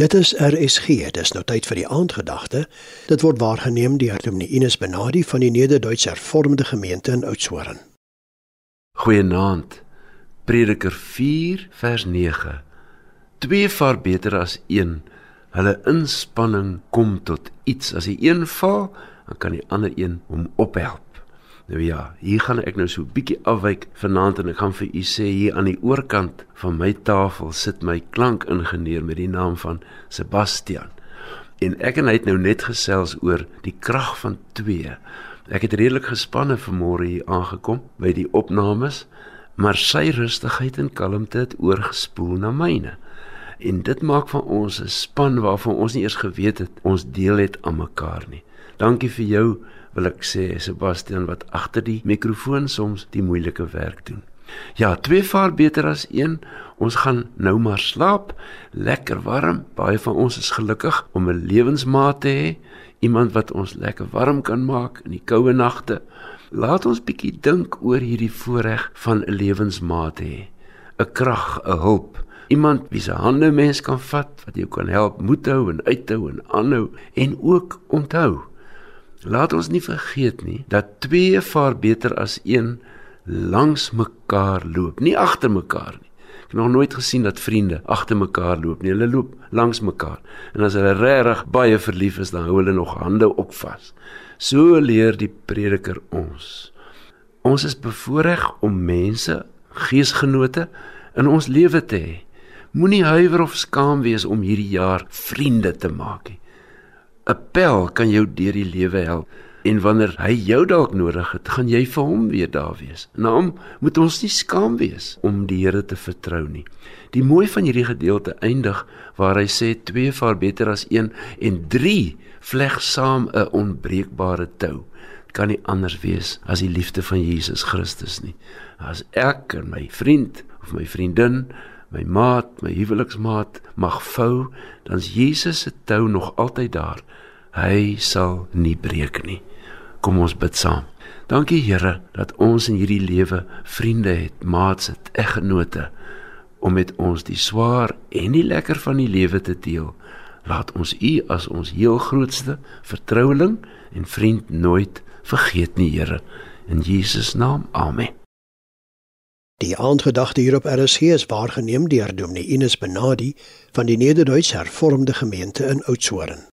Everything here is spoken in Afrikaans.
Dit is RSG. Dis nou tyd vir die aandgedagte. Dit word waargeneem deur Dominee Ines Benadi van die Nederduits Hervormde Gemeente in Oudtshoorn. Goeienaand. Prediker 4 vers 9. Twee vaar beter as een. Hulle inspanning kom tot iets. As die een val, dan kan die ander een hom ophelp. Nou ja, hier gaan ek nou so 'n bietjie afwyk vanaand en ek gaan vir u sê hier aan die oorkant van my tafel sit my klankingenieur met die naam van Sebastian. En ek en hy het nou net gesels oor die krag van 2. Ek het redelik gespanne vanmôre hier aangekom by die opnames, maar sy rustigheid en kalmte het oorgespoel na myne. En dit maak van ons 'n span waarvan ons nie eers geweet het ons deel het aan mekaar nie. Dankie vir jou wil ek sê Sebastian wat agter die mikrofoon soms die moeilike werk doen. Ja, twee vaar beter as een. Ons gaan nou maar slaap. Lekker warm. Baie van ons is gelukkig om 'n lewensmaat te hê, iemand wat ons lekker warm kan maak in die koue nagte. Laat ons bietjie dink oor hierdie voorreg van 'n lewensmaat hê. 'n Krag, 'n hulp, iemand wie se hande mens kan vat, wat jou kan help moed hou en uithou en aanhou en ook onthou. Laat ons nie vergeet nie dat twee vaar beter as een langs mekaar loop, nie agter mekaar nie. Ek het nog nooit gesien dat vriende agter mekaar loop nie. Hulle loop langs mekaar. En as hulle regtig baie verlief is, dan hou hulle nog hande ook vas. So leer die prediker ons. Ons is bevoorreg om mense, geesgenote in ons lewe te hê. Moenie huiwer of skaam wees om hierdie jaar vriende te maak nie. 'n Pel kan jou deur die lewe help en wanneer hy jou dalk nodig het, gaan jy vir hom weer daar wees. Nou moet ons nie skaam wees om die Here te vertrou nie. Die mooi van hierdie gedeelte eindig waar hy sê twee vaar beter as een en drie vleg saam 'n onbreekbare tou. Dit kan nie anders wees as die liefde van Jesus Christus nie. As ek en my vriend of my vriendin my maat, my huweliksmaat mag vou, dan's Jesus se tou nog altyd daar. Hy sal nie breek nie. Kom ons bid saam. Dankie Here dat ons in hierdie lewe vriende het, maats het, eggenote om met ons die swaar en die lekker van die lewe te deel. Laat ons U as ons heel grootste vertroueling en vriend nooit vergeet nie, Here. In Jesus naam. Amen. Die aandgedagte hier op RSG is waargeneem deur Dominee Ines Benadi van die Nederduits Hervormde Gemeente in Oudtshoorn.